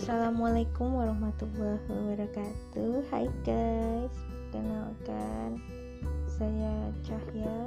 Assalamualaikum warahmatullahi wabarakatuh. Hai guys kenalkan Saya Cahya.